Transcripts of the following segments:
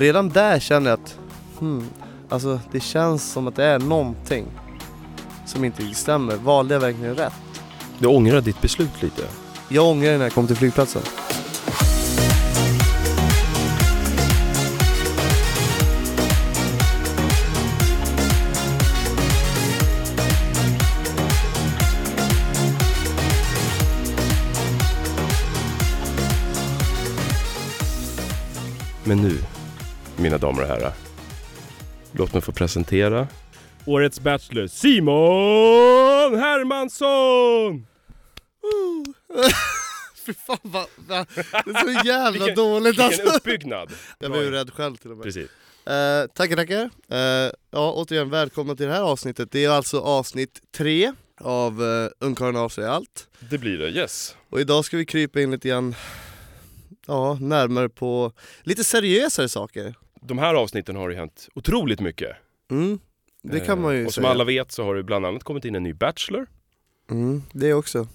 redan där känner jag att, hmm, alltså det känns som att det är någonting som inte stämmer. Valde jag verkligen rätt? Du ångrar ditt beslut lite? Jag ångrar när jag kom till flygplatsen. Men nu, mina damer och herrar. Låt mig få presentera Årets Bachelor, Simon Hermansson! Fy fan vad, vad, det är så jävla Vilken- dåligt Vilken alltså. uppbyggnad! Jag blev ju rädd själv till och med. Precis. Eh, tackar tackar. Eh, ja återigen välkomna till det här avsnittet. Det är alltså avsnitt tre av uh, Ungkarlen avslöjar allt. Det blir det, yes. Och idag ska vi krypa in lite grann ja, närmare på lite seriösare saker. De här avsnitten har det hänt otroligt mycket. Mm, det kan Eh, man ju Och som säga. alla vet så har det bland annat kommit in en ny Bachelor. Mm, det också.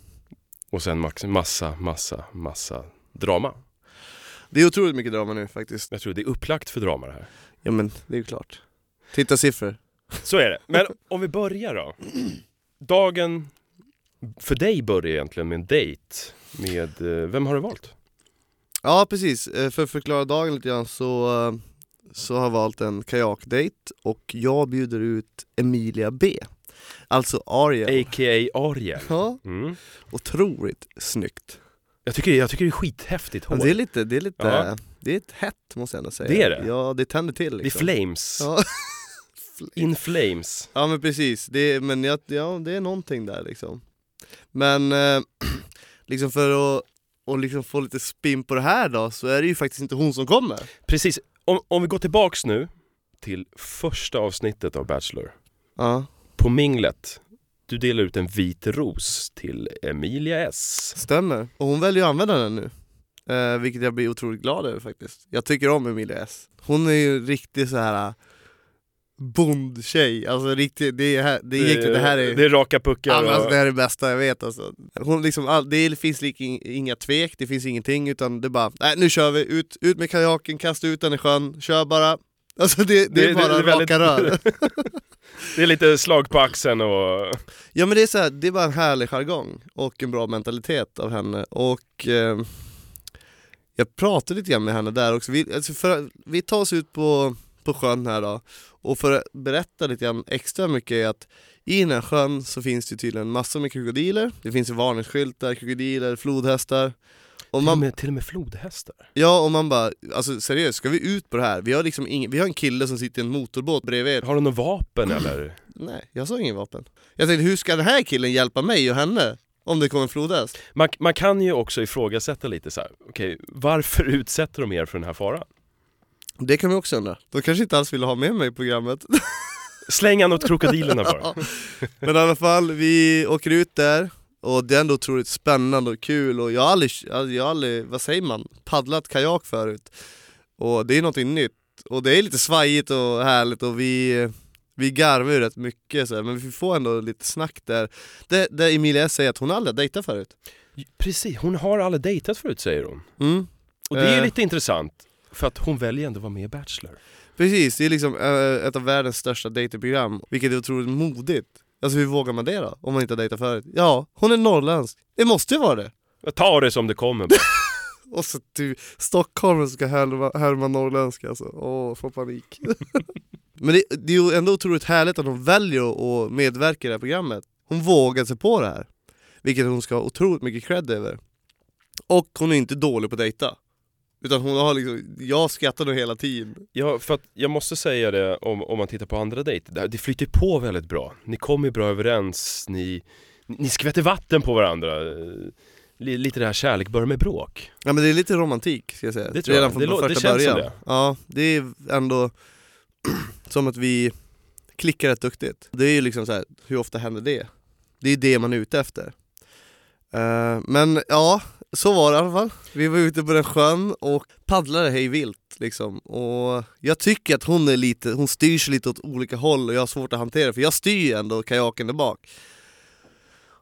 Och sen max- massa, massa, massa drama. Det är otroligt mycket drama nu faktiskt. Jag tror det är upplagt för drama det här. Ja men det är ju klart. Titta siffror. Så är det. Men om vi börjar då. Dagen för dig börjar egentligen med en dejt. Med, eh, vem har du valt? Ja precis, Eh, för att förklara dagen lite grann så, eh, så har jag valt en kajakdejt och jag bjuder ut Emilia B. Alltså Aria. A.k.a. Ariel. Ja, Mm. otroligt snyggt. Jag, tycker, jag tycker det är skithäftigt hår. Men det är lite, det är lite, Ja. det är ett hett måste jag ändå säga. Det är det? Ja det tänder till Det är liksom. flames. Ja. In flames. ja men precis, det är, men jag, ja, det är någonting där liksom. Men eh, liksom för att och liksom få lite spin på det här då, så är det ju faktiskt inte hon som kommer. Precis. Om, om vi går tillbaks nu till första avsnittet av Bachelor. Ja, På minglet. Du delar ut en vit ros till Emilia S. stämmer. Och hon väljer att använda den nu. Eh, vilket jag blir otroligt glad över faktiskt. Jag tycker om Emilia S. Hon är ju riktigt så här bondtjej, alltså riktigt, det, är, här- det, är egentligen, det här är... Det är raka puckar. Ja, men alltså, och- det här är det bästa jag vet alltså. Hon liksom, det finns lik, inga tvek, det finns ingenting utan det är bara, nej nu kör vi, ut, ut med kajaken, kasta ut den i sjön, kör bara. Alltså det, det, är bara det är väldigt- raka rör. Det är lite slag på axeln och... Ja men det är så här, det är bara en härlig jargong och en bra mentalitet av henne och eh, jag pratade lite grann med henne där också, vi, alltså för, vi tar oss ut på, på sjön här då och för att berätta lite grann extra mycket är att i den här sjön så finns det tydligen massor med krokodiler, det finns varningsskyltar, krokodiler, flodhästar och Till och, man, med, till och med flodhästar. ja, och man bara, alltså seriöst, ska vi ut på det här? Vi har liksom ing, vi har en kille som sitter i en motorbåt bredvid Har du något vapen eller? Nej, jag sa ingen vapen Jag tänkte, hur ska den här killen hjälpa mig och henne? Om det kommer en flodhäst? Man, man kan ju också ifrågasätta lite så här. okej, varför utsätter de er för den här faran? Det kan vi också undra. De kanske inte alls ville ha med mig i programmet. Släng han åt krokodilerna bara. Men i alla fall, vi åker ut där och det är ändå otroligt spännande och kul och jag har aldrig, alltså, jag har aldrig vad säger man, paddlat kajak förut. Och det är någonting nytt. Och det är lite svajigt och härligt och vi, vi garvar ju rätt mycket så här, men vi får ändå lite snack där. Där, där Emilia säger att hon aldrig har dejtat förut. Precis, hon har aldrig dejtat förut säger hon. Mm. Och det är ju Eh. lite intressant. För att hon väljer ändå att vara med i Bachelor. Precis, det är liksom eh, ett av världens största datingprogram, vilket är otroligt modigt. Alltså hur vågar man det då? Om man inte har dejtat förut? Ja, hon är norrländsk. Det måste ju vara det. Jag tar det som det kommer bara. Och så du, Stockholm ska härma, härma norrländska alltså. Åh, får panik. Men det, det är ju ändå otroligt härligt att hon väljer att- att medverka i det här programmet. Hon vågar sig på det här. Vilket hon ska ha otroligt mycket cred över. Och hon är inte dålig på att dejta. Utan hon har liksom, jag skrattar nog hela tiden. Ja, för att jag måste säga det om, om man tittar på andra dejter. Det- flyter på väldigt bra. Ni kommer bra överens, ni, ni skvätter vatten på varandra. Li- Lite det här kärlek börjar med bråk. Ja men det är lite romantik ska jag säga. Det tror jag. Redan från Det lå- det första känns som början. det. Ja, det är ändå som att vi klickar rätt duktigt. Det är ju liksom så här, hur ofta händer det? Det är det man är ute efter. Eh, men ja, så var det i alla fall. Vi var ute på den sjön och paddlade hej vilt liksom. Och jag tycker att hon är lite, hon styr sig lite åt olika håll och jag har svårt att hantera för jag styr ju ändå kajaken där bak.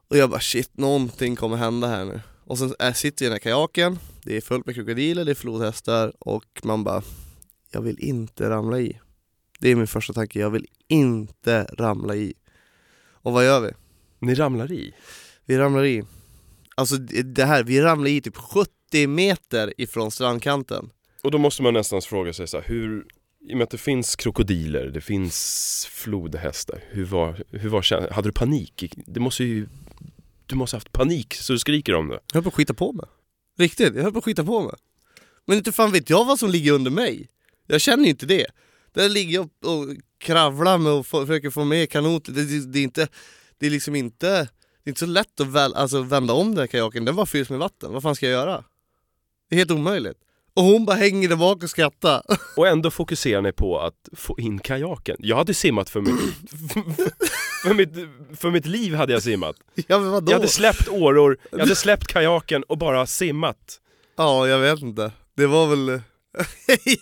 Och jag bara shit, någonting kommer hända här nu. Och sen är, sitter vi i den här kajaken, det är fullt med krokodiler, det är flodhästar och man bara jag vill inte ramla i. Det är min första tanke, jag vill inte ramla i. Och vad gör vi? Ni ramlar i? Vi ramlar i. Alltså det här, vi ramlar i typ 70 meter ifrån strandkanten. Och då måste man nästan fråga sig så här, hur, i och med att det finns krokodiler, det finns flodhästar, hur var, hur var känslan? Hade du panik? Det måste ju, du måste ha haft panik så du skriker om det. Jag höll på att skita på mig. Riktigt, jag höll på att skita på mig. Men inte fan vet jag vad som ligger under mig. Jag känner ju inte det. Där ligger jag och kravlar med och försöker få med kanoten. Det, det, det, är inte, det är liksom inte, det är inte så lätt att väl, alltså vända om den kajaken. Den var fylld med vatten. Vad fan ska jag göra? Det är helt omöjligt. Och hon bara hänger där bak och skrattar. Och ändå fokuserar ni på att få in kajaken. Jag hade simmat för mitt, för mitt, för mitt liv hade jag simmat. Ja men vadå? Jag hade släppt åror, jag hade släppt kajaken och bara simmat. Ja, jag vet inte. Det var väl...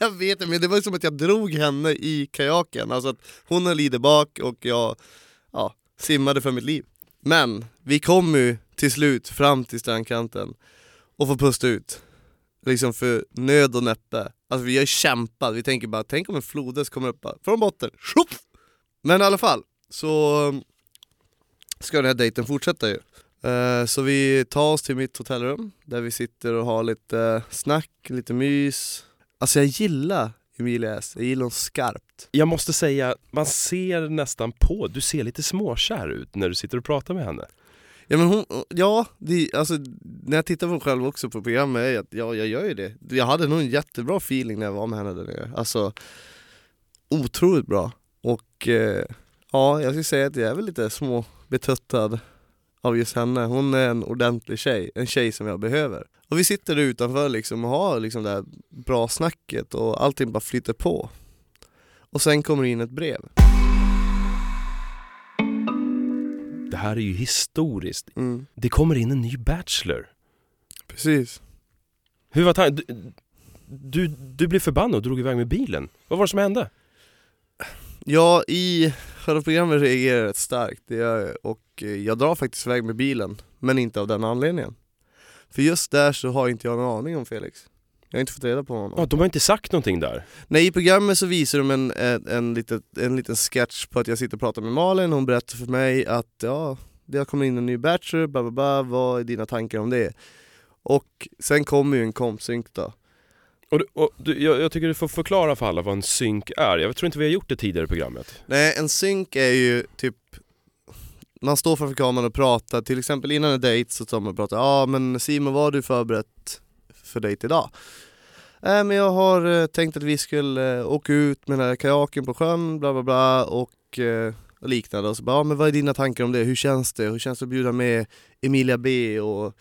jag vet inte, men det var som att jag drog henne i kajaken. Alltså att hon höll i där bak och jag ja, simmade för mitt liv. Men vi kom ju till slut fram till strandkanten och får pusta ut. Liksom för nöd och näppe. Alltså vi har kämpat, vi tänker bara, tänk om en flodhäst kommer upp bara, från botten. Shup! Men i alla fall, så um, ska den här dejten fortsätta ju. Eh, så vi tar oss till mitt hotellrum där vi sitter och har lite eh, snack, lite mys. Alltså jag gillar Emilia S, jag gillar hon skarpt. Jag måste säga, man ser nästan på, du ser lite småkär ut när du sitter och pratar med henne. Ja men hon, ja, det, alltså när jag tittar på mig själv också på programmet, är att ja, jag gör ju det. Jag hade nog en jättebra feeling när jag var med henne där nere. Alltså otroligt bra. Och eh, ja, jag skulle säga att jag är väl lite små betuttad av just henne. Hon är en ordentlig tjej, en tjej som jag behöver. Och vi sitter där utanför liksom och har liksom det här bra snacket och allting bara flyter på. Och sen kommer det in ett brev. Det här är ju historiskt. Mm, Det kommer in en ny Bachelor. precis. Hur var tanken? Du, du, du blev förbannad och drog iväg med bilen. Vad var det som hände? Ja, i själva programmet reagerar jag rätt starkt jag. och eh, jag drar faktiskt iväg med bilen, men inte av den anledningen. För just där så har inte jag någon aning om Felix. Jag har inte fått reda på honom. Ja, de har inte sagt någonting där. Nej, i programmet så visar de en, en, en, litet, en liten sketch på att jag sitter och pratar med Malin, hon berättar för mig att ja, det har kommit in en ny Bachelor, bla bla bla, vad är dina tankar om det? Och sen kommer ju en kompsynk då. Och, du, och du, jag, jag tycker du får förklara för alla vad en synk är. Jag tror inte vi har gjort det tidigare i programmet. Nej, en synk är ju typ man står framför kameran och pratar, till exempel innan en dejt så står man och pratar Ja men Simon, vad har du förberett för dejt idag? Äh, men jag har eh, tänkt att vi skulle eh, åka ut med den här kajaken på sjön, bla bla bla och, eh, och liknande och så bara, ja, men vad är dina tankar om det? Hur känns det? Hur känns det att bjuda med Emilia B och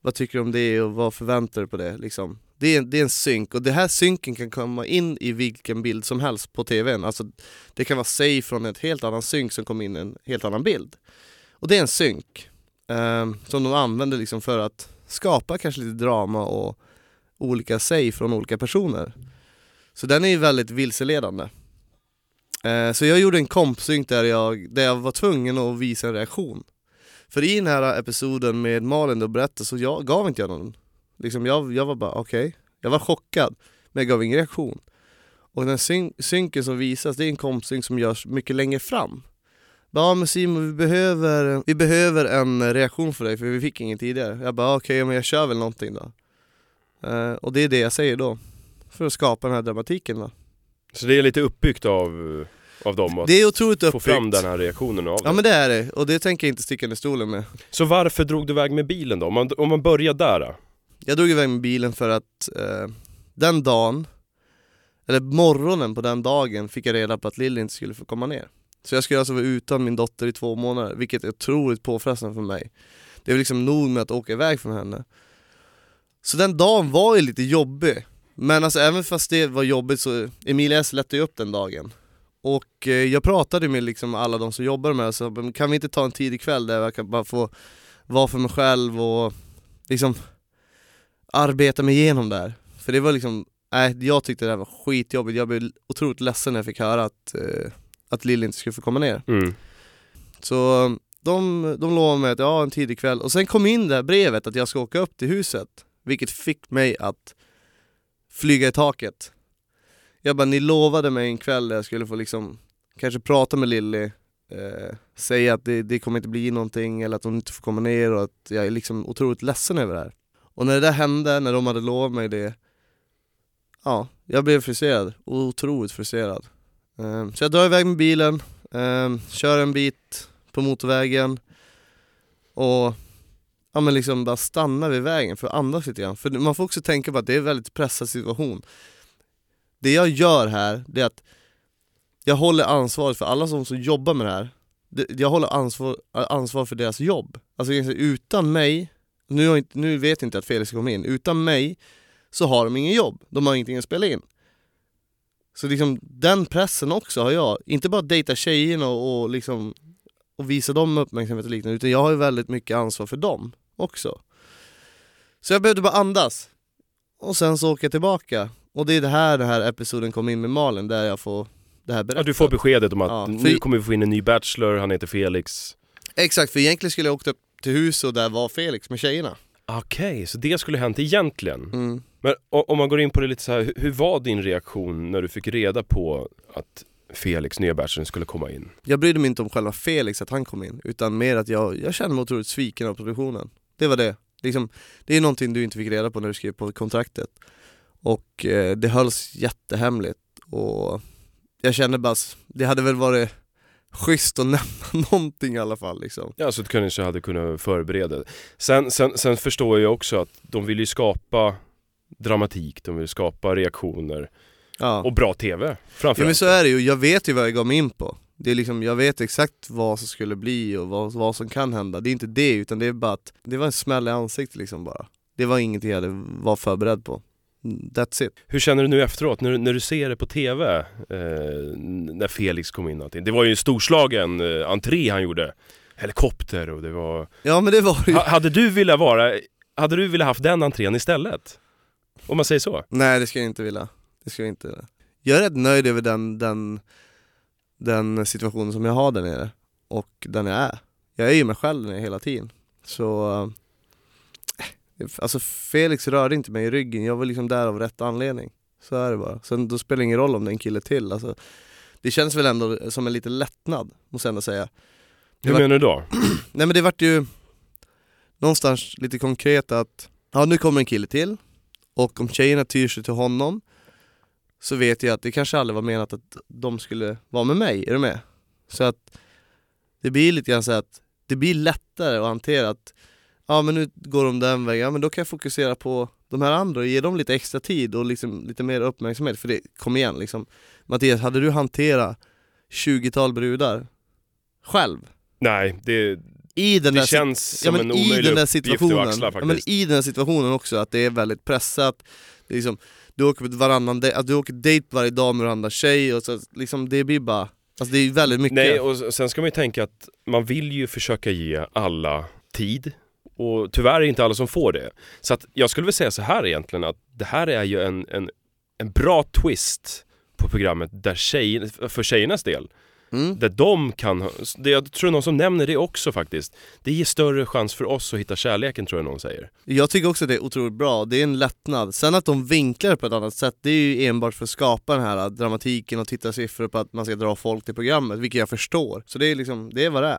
vad tycker du om det och vad förväntar du på det? Liksom. Det, är, en- det är en synk och den här synken kan komma in i vilken bild som helst på tvn. Alltså, det kan vara sig från ett helt annan synk som kommer in i en helt annan bild. Och det är en synk eh, som de använder liksom för att skapa kanske lite drama och olika sig från olika personer. Så den är ju väldigt vilseledande. Eh, så jag gjorde en kompsynk där jag, där jag var tvungen att visa en reaktion. För i den här episoden med Malin och berättade så jag, gav inte jag någon. Liksom jag, jag var bara okej, jag var chockad men jag gav ingen reaktion. Och den syn, synken som visas det är en kompsynk som görs mycket längre fram. Ja men Simon vi behöver, vi behöver en reaktion för dig för vi fick ingen tidigare. Jag bara okej men jag kör väl någonting då. Eh, och det är det jag säger då. För att skapa den här dramatiken då. Så det är lite uppbyggt av, av dem att Det är otroligt få uppbyggt. fram den här reaktionen av Ja det. men det är det, och det tänker jag inte sticka under stolen med. Så varför drog du iväg med bilen då? Om man, om man börjar där då? Jag drog iväg med bilen för att eh, den dagen, eller morgonen på den dagen fick jag reda på att Lilly inte skulle få komma ner. Så jag skulle alltså vara utan min dotter i två månader, vilket är otroligt påfrestande för mig. Det är liksom nog med att åka iväg från henne. Så den dagen var ju lite jobbig. Men alltså även fast det var jobbigt så, Emilia S lättade ju upp den dagen. Och eh, jag pratade med liksom alla de som jobbar med det, så kan vi inte ta en tidig kväll där jag kan bara få vara för mig själv och liksom arbeta mig igenom det här. För det var liksom, nej jag tyckte det här var skitjobbigt, jag blev otroligt ledsen när jag fick höra att, eh, att Lill inte skulle få komma ner. Mm. Så de, de lovade mig att ja, en tidig kväll, och sen kom in det här brevet att jag ska åka upp till huset, vilket fick mig att flyga i taket. Jag bara, ni lovade mig en kväll där jag skulle få liksom kanske prata med Lilly eh, säga att det, det kommer inte bli någonting eller att hon inte får komma ner och att jag är liksom otroligt ledsen över det här. Och när det där hände, när de hade lovat mig det, ja, jag blev frustrerad, otroligt frustrerad. Ehm, så jag drar iväg med bilen, ehm, kör en bit på motorvägen och ja men liksom bara stanna vid vägen för att andas lite grann. För man får också tänka på att det är en väldigt pressad situation. Det jag gör här, det är att jag håller ansvaret för alla som, som jobbar med det här. Jag håller ansvar, ansvar för deras jobb. Alltså utan mig, nu, har inte, nu vet jag inte att Felix kommer in, utan mig så har de ingen jobb. De har ingenting att spela in. Så liksom den pressen också har jag. Inte bara dejta tjejerna och, och liksom och visa dem uppmärksamhet och liknande, utan jag har ju väldigt mycket ansvar för dem också. Så jag behövde bara andas. Och sen så åker jag tillbaka. Och det är det här den här episoden kom in med Malin, där jag får det här Ja, berättat. du får beskedet om att Ja, för- nu kommer vi få in en ny Bachelor, han heter Felix. Exakt, för egentligen skulle jag åkt upp till huset och där var Felix med tjejerna. Okej, så det skulle hänt egentligen. Mm. Men o- om man går in på det lite så här, hur- hur var din reaktion när du fick reda på att Felix, nya Bachelor, skulle komma in? Jag brydde mig inte om själva Felix, att han kom in, utan mer att jag, jag kände mig otroligt sviken av produktionen. Det var det. Liksom, det är någonting du inte fick reda på när du skrev på kontraktet. Och eh, det hölls jättehemligt och jag kände bara, s- det hade väl varit schysst att nämna någonting i alla fall liksom. Ja, så att kanske hade kunnat förbereda. Sen, sen, sen förstår jag också att de vill ju skapa dramatik, de vill skapa reaktioner Ja. och bra TV Ja framförallt. men så är det ju, jag vet ju vad jag gav mig in på. Det är liksom, jag vet exakt vad som skulle bli och vad, vad som kan hända. Det är inte det, utan det är bara att det var en smäll i ansiktet liksom bara. Det var ingenting jag hade, var förberedd på. That's it. Hur känner du nu efteråt, när, när du ser det på TV? Eh, när Felix kom in. Det var ju en storslagen eh, entré han gjorde. Helikopter och det var... Ja men det var ju. Ha, hade du velat vara... Hade du velat haft den entrén istället? Om man säger så? Nej det ska jag inte vilja. Det ska jag inte vilja. Jag är rätt nöjd över den, den, den situationen som jag har där nere. Och den jag är. Jag är ju mig själv hela tiden. Så... Alltså Felix rörde inte mig i ryggen, jag var liksom där av rätt anledning. Så är det bara. Sen då spelar det ingen roll om det är en kille till. Alltså, det känns väl ändå som en liten lättnad, måste jag ändå säga. Det Hur var- menar du då? Nej men det vart ju någonstans lite konkret att, ja nu kommer en kille till och om tjejerna tyr sig till honom så vet jag att det kanske aldrig var menat att de skulle vara med mig, är du med? Så att det blir lite grann så att det blir lättare att hantera att ja men nu går de den vägen, ja men då kan jag fokusera på de här andra och ge dem lite extra tid och liksom lite mer uppmärksamhet. För det, kom igen liksom. Mattias, hade du hanterat 20-tal brudar själv? Nej, det, I den det där känns ja, som en i den där situationen, att axla ja, men i den här situationen också, att det är väldigt pressat. Det är liksom, Du åker på varannan dej- att du åker dejt varje dag med varandra tjej och så liksom, det blir bara Alltså det är väldigt mycket. Nej, och sen ska man ju tänka att man vill ju försöka ge alla tid och tyvärr är det inte alla som får det. Så att jag skulle väl säga så här egentligen att det här är ju en, en, en bra twist på programmet där tjej, för tjejernas del. mm. Där de kan, det, jag tror någon som nämner det också faktiskt. Det ger större chans för oss att hitta kärleken tror jag någon säger. Jag tycker också det är otroligt bra, det är en lättnad Sen att de vinklar det på ett annat sätt, det är ju enbart för att skapa den här dramatiken och tittarsiffror på att man ska dra folk till programmet, vilket jag förstår Så det är liksom, det är vad det är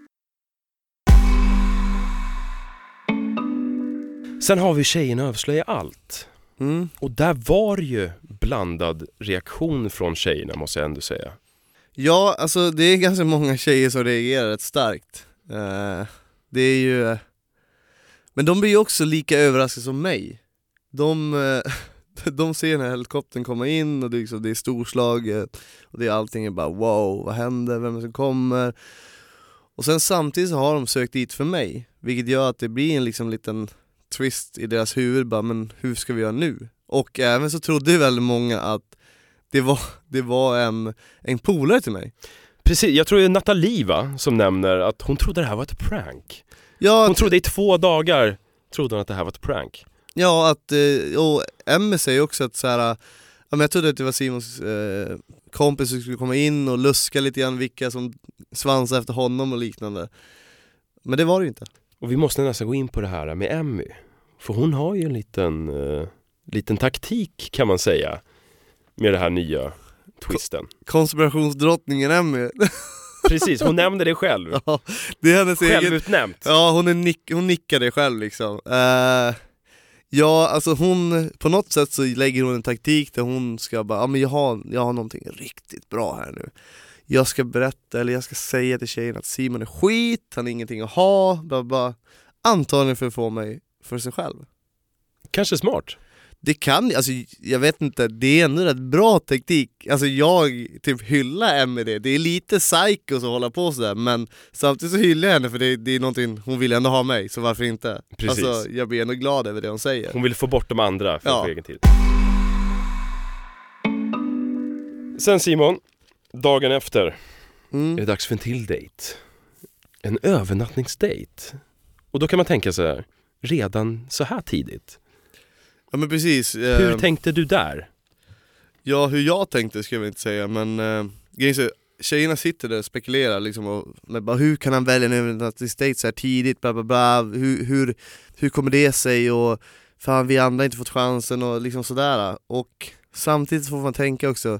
Sen har vi Tjejerna avslöjar allt. mm. Och där var ju blandad reaktion från tjejerna måste jag ändå säga. Ja, alltså det är ganska många tjejer som reagerar rätt starkt Eh, Det är ju Men de blir ju också lika överraskade som mig De, eh, de ser den här helikoptern komma in och det är, liksom, det är storslaget Och det är allting är bara wow, vad händer, vem är det som kommer? Och sen samtidigt så har de sökt dit för mig, vilket gör att det blir en liksom liten twist i deras huvud bara, men hur ska vi göra nu? Och även så trodde väldigt många att det var, det var en, en polare till mig. Precis, jag tror det är Nathalie va, som nämner att hon trodde det här var ett prank. Ja, Hon trodde i två dagar, trodde hon att det här var ett prank. ja att, eh, och Emmy säger också att så här, men jag trodde att det var Simons eh, kompis som skulle komma in och luska lite grann vilka som svansade efter honom och liknande. Men det var det ju inte. Och vi måste nästan gå in på det här med Emmy. För hon har ju en liten, eh, liten taktik kan man säga. Med det här nya twisten. Konspirationsdrottningen Emmy, Precis, hon nämnde det själv. ja, det är hennes egen Självutnämnt. Ja hon, är nick, hon nickar det själv liksom. Eh, ja alltså hon, på något sätt så lägger hon en taktik där hon ska bara, ja men jag har, jag har någonting riktigt bra här nu. Jag ska berätta, eller jag ska säga till tjejen att Simon är skit, han är ingenting att ha, bla bla. Antagligen för att få mig för sig själv. Kanske smart. Det kan, alltså jag vet inte, det är ändå rätt bra teknik. Alltså jag typ hyllar Emmy det, det är lite psycho att hålla på sådär men samtidigt så hyllar jag henne för det, det är någonting, hon vill ändå ha mig, så varför inte? Precis. Alltså jag blir ändå glad över det hon säger. Hon vill få bort de andra för ja. egen tid. Sen Simon, dagen efter är Mm. det dags för en till dejt. En övernattningsdejt. Och då kan man tänka så här, redan så här tidigt. Ja men precis, eh, Hur tänkte du där? ja hur jag tänkte ska jag väl inte säga men eh, är tjejerna sitter där och spekulerar liksom och, bara, hur kan han välja en övernattningsdejt så här tidigt, bla bla bla, hur, hur, hur kommer det sig och fan vi andra har inte fått chansen och liksom sådär och samtidigt får man tänka också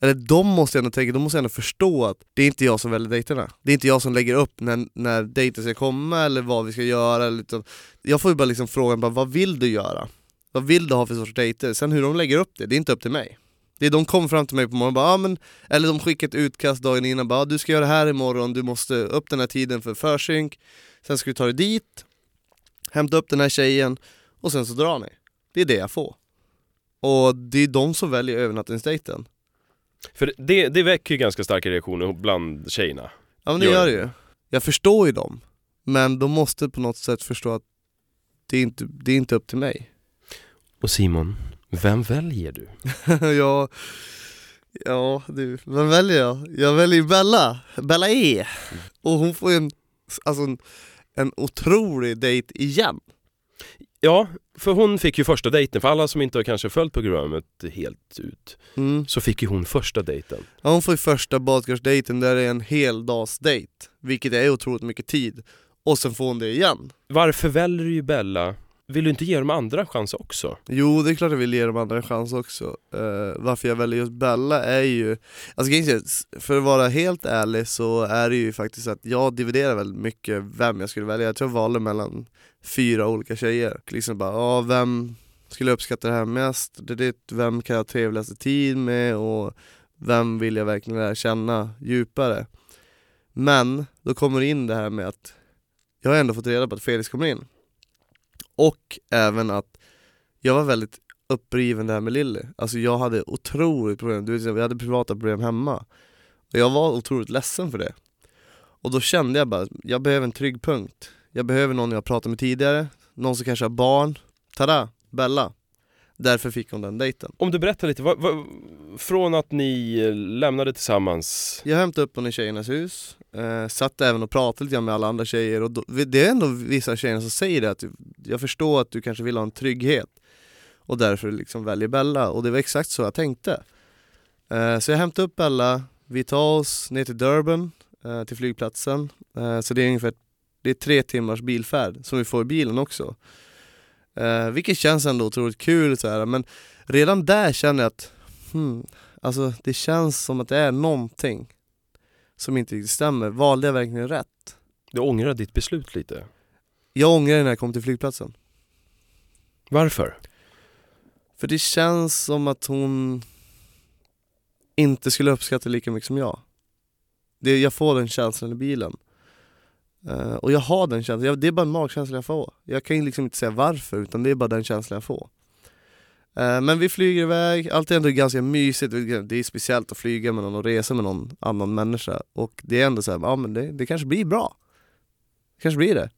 eller de måste ändå tänka, de måste ändå förstå att det är inte jag som väljer dejterna. Det är inte jag som lägger upp när, när dejten ska komma eller vad vi ska göra. Liksom. Jag får ju bara liksom frågan, bara, vad vill du göra? Vad vill du ha för sorts dejter? Sen hur de lägger upp det, det är inte upp till mig. Det är de kom fram till mig på morgonen och bara, ah, men, eller de skickar ett utkast dagen innan bara, ah, du ska göra det här imorgon, du måste upp den här tiden för försynk, sen ska du ta dig dit, hämta upp den här tjejen och sen så drar ni. Det är det jag får. Och det är de som väljer övernattningsdejten. För det, det väcker ju ganska starka reaktioner bland tjejerna. Ja men det Gör det. ju. Jag förstår ju dem, men de måste på något sätt förstå att det är inte, det är inte upp till mig. Och Simon, vem väljer du? ja, ja du, vem väljer jag? Jag väljer ju Bella, Bella E. Och hon får ju en, alltså en, en otrolig dejt igen. Ja, för hon fick ju första dejten. För alla som inte har kanske följt programmet helt ut Mm. så fick ju hon första dejten. Ja, hon får ju första badkarsdejten där det är en heldagsdejt, vilket är otroligt mycket tid. Och sen får hon det igen. Varför väljer ju Bella? Vill du inte ge dem andra en chans också? Jo, det är klart jag vill ge de andra en chans också. Uh, varför jag väljer just Bella är ju, alltså för att vara helt ärlig så är det ju faktiskt att jag dividerar väldigt mycket vem jag skulle välja. Jag tror jag valde mellan fyra olika tjejer. Liksom bara, ja vem skulle jag uppskatta det här mest? Det det, vem kan jag ha trevligaste tid med? Och vem vill jag verkligen lära känna djupare? Men, då kommer det in det här med att jag har ändå fått reda på att Felix kommer in. Och även att jag var väldigt uppriven där med Lilly. Alltså jag hade otroligt problem, du vet, jag hade privata problem hemma. Och jag var otroligt ledsen för det. Och då kände jag bara, jag behöver en trygg punkt. Jag behöver någon jag pratat med tidigare, någon som kanske har barn. Tada! Bella. Därför fick hon den dejten. Om du berättar lite, vad, vad, från att ni lämnade tillsammans Jag hämtade upp henne i tjejernas hus, eh, satt även och pratade lite med alla andra tjejer och då, det är ändå vissa tjejer som säger det att typ, jag förstår att du kanske vill ha en trygghet och därför liksom väljer Bella och det var exakt så jag tänkte. Eh, så jag hämtade upp Bella, vi tar oss ner till Durban, eh, till flygplatsen, eh, så det är ungefär det är tre timmars bilfärd som vi får i bilen också. Eh, vilket känns ändå otroligt kul så här, men redan där känner jag att hmm, alltså det känns som att det är någonting som inte riktigt stämmer. Valde jag verkligen rätt? Du ångrar ditt beslut lite. Jag ångrar det när jag kom till flygplatsen. Varför? För det känns som att hon inte skulle uppskatta lika mycket som jag. Det, jag får den känslan i bilen. Eh, och jag har den känslan, det är bara en magkänsla jag får. Jag kan ju liksom inte säga varför, utan det är bara den känslan jag får. Eh, Men vi flyger iväg, allt är ändå ganska mysigt, det är speciellt att flyga med någon och resa med någon annan människa och det är ändå så här, ja men det, det kanske blir bra. Det kanske blir det.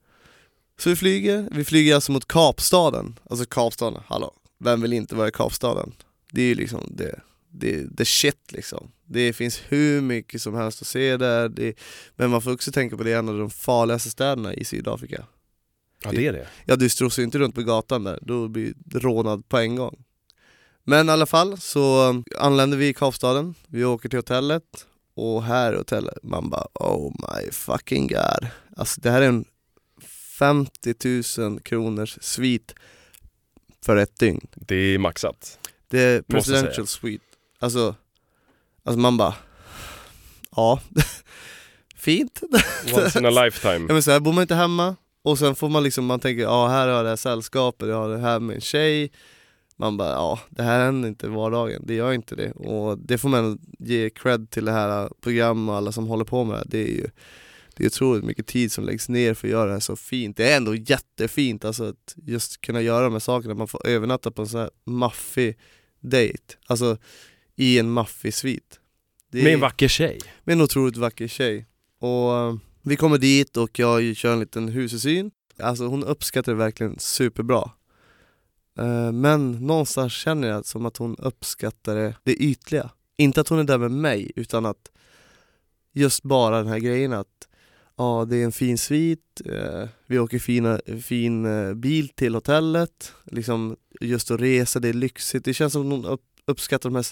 Så vi flyger, vi flyger alltså mot Kapstaden, alltså Kapstaden, hallå, vem vill inte vara i Kapstaden? Det är ju liksom det, det, det shit liksom. Det finns hur mycket som helst att se där, det, men man får också tänka på det, är en av de farligaste städerna i Sydafrika. Ja det är det. Ja du strosar ju inte runt på gatan där, då blir du rånad på en gång. Men i alla fall så anländer vi i Kapstaden, vi åker till hotellet och här är hotellet, man bara oh my fucking god. Alltså det här är en 50 000 kronors svit för ett dygn. Det är maxat. Det är presidential suite. Alltså, alltså man bara, ja, fint. Once in a lifetime. Ja men så här bor man inte hemma och sen får man liksom, man tänker ja här har jag det här sällskapet, jag har det här med en tjej Man bara ja, det här händer inte i vardagen, det gör inte det och det får man ge cred till det här programmet och alla som håller på med det det är ju Det är otroligt mycket tid som läggs ner för att göra det här så fint, det är ändå jättefint alltså att just kunna göra de här sakerna, man får övernatta på en sån här maffig date, alltså i en maffig svit Det Med en vacker tjej. med en otroligt vacker tjej. Och eh, vi kommer dit och jag kör en liten husesyn. Alltså hon uppskattar det verkligen superbra. Eh, men någonstans känner jag som att hon uppskattar det, ytliga. Inte att hon är där med mig, utan att just bara den här grejen att ja, det är en fin svit, eh, vi åker fina, fin eh, bil till hotellet, liksom just att resa, det är lyxigt. Det känns som att hon uppskattar de här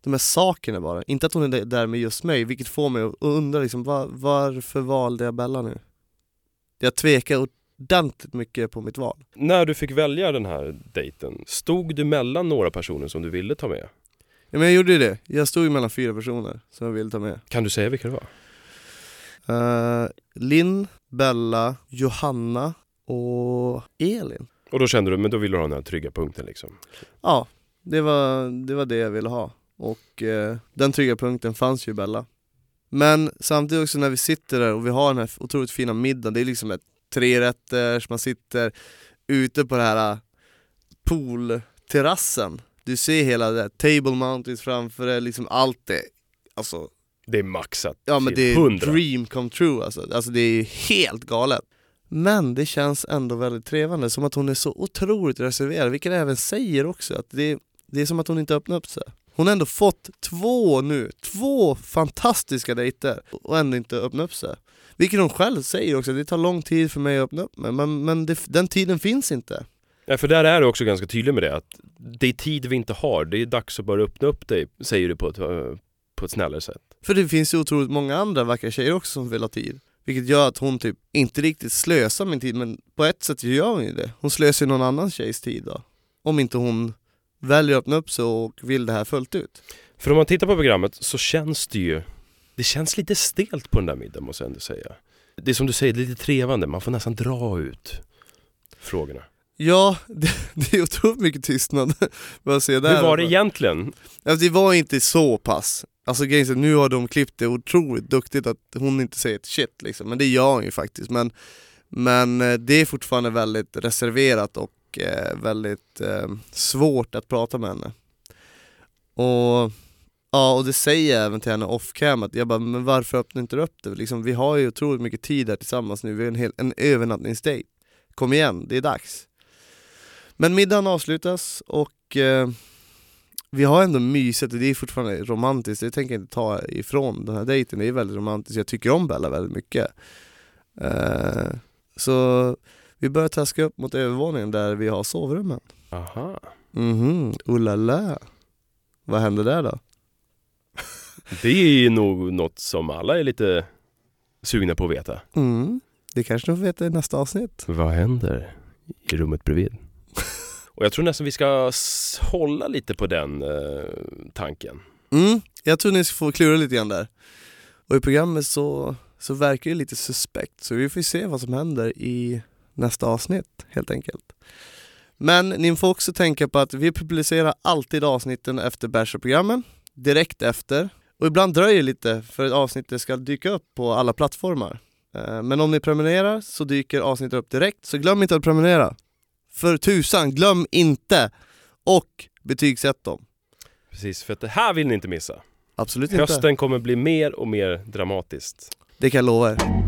de här sakerna bara, inte att hon är där med just mig, vilket får mig att undra liksom, var, varför valde jag Bella nu? Jag tvekar ordentligt mycket på mitt val. När du fick välja den här dejten, stod du mellan några personer som du ville ta med? Ja, men jag gjorde ju det, jag stod ju mellan fyra personer som jag ville ta med. Kan du säga vilka det var? Uh, Linn, Bella, Johanna och Elin. Och då kände du, men då ville du ha den här trygga punkten liksom. Ja, det var det, var det jag ville ha. Och eh, den trygga punkten fanns ju i Bella. Men samtidigt också när vi sitter där och vi har den här otroligt fina middagen, det är liksom ett trerätters, man sitter ute på den här äh, poolterrassen. Du ser hela det här table mountains framför dig, liksom allt det, alltså Det är maxat Ja men det är 100. dream come true alltså. alltså det är helt galet. Men det känns ändå väldigt trevande, som att hon är så otroligt reserverad, vilket även säger också, att det, det är som att hon inte öppnar upp sig. Hon har ändå fått två nu, två fantastiska dejter och ändå inte öppnat upp sig. Vilket hon själv säger också, det tar lång tid för mig att öppna upp mig, men, men det, den tiden finns inte. Ja, för där är du också ganska tydlig med det, att det är tid vi inte har, det är dags att bara öppna upp dig, säger du på ett, eh, på ett snällare sätt. För det finns ju otroligt många andra vackra tjejer också som vill ha tid. Vilket gör att hon typ inte riktigt slösar min tid, men på ett sätt gör hon ju det. Hon slösar ju någon annan tjejs tid då. Om inte hon väljer att öppna upp sig och vill det här fullt ut. För om man tittar på programmet så känns det ju, det känns lite stelt på den där middagen måste jag ändå säga. Det är som du säger, lite trevande, man får nästan dra ut frågorna. Ja, det, det är otroligt mycket tystnad. Vad jag där? Hur var det egentligen? Alltså, det var inte så pass. Alltså grejen är nu har de klippt det otroligt duktigt att hon inte säger ett shit liksom, men det gör hon ju faktiskt. Men, men eh, det är fortfarande väldigt reserverat och eh, väldigt eh, svårt att prata med henne. Och ja, och det säger jag även till henne off cam att jag bara, men varför öppnar inte du upp det? Liksom, vi har ju otroligt mycket tid här tillsammans nu, vi har en, hel, en övernattningsdejt. Kom igen, det är dags. Men middagen avslutas och eh, vi har ändå mysigt och det är fortfarande romantiskt, det tänker jag inte ta ifrån den här dejten, det är väldigt romantiskt, jag tycker om Bella väldigt mycket. Eh, så vi börjar taska upp mot övervåningen där vi har sovrummen. Aha. Mhm, la la. Vad händer där då? Det är ju nog något som alla är lite sugna på att veta. Mm, det kanske du får veta i nästa avsnitt. Vad händer i rummet bredvid? Och jag tror nästan vi ska hålla lite på den eh, tanken. Mm, jag tror ni ska få klura lite grann där. Och i programmet så, så verkar det lite suspekt, så vi får se vad som händer i nästa avsnitt helt enkelt. Men ni får också tänka på att vi publicerar alltid avsnitten efter Bachelor-programmen, direkt efter. Och ibland dröjer det lite för att avsnittet ska dyka upp på alla plattformar. Eh, Men om ni prenumererar så dyker avsnittet upp direkt, så glöm inte att prenumerera. För tusan, glöm inte! Och betygsätt dem. Precis, för att det här vill ni inte missa. Absolut inte. Hösten kommer bli mer och mer dramatiskt. Det kan jag lova er.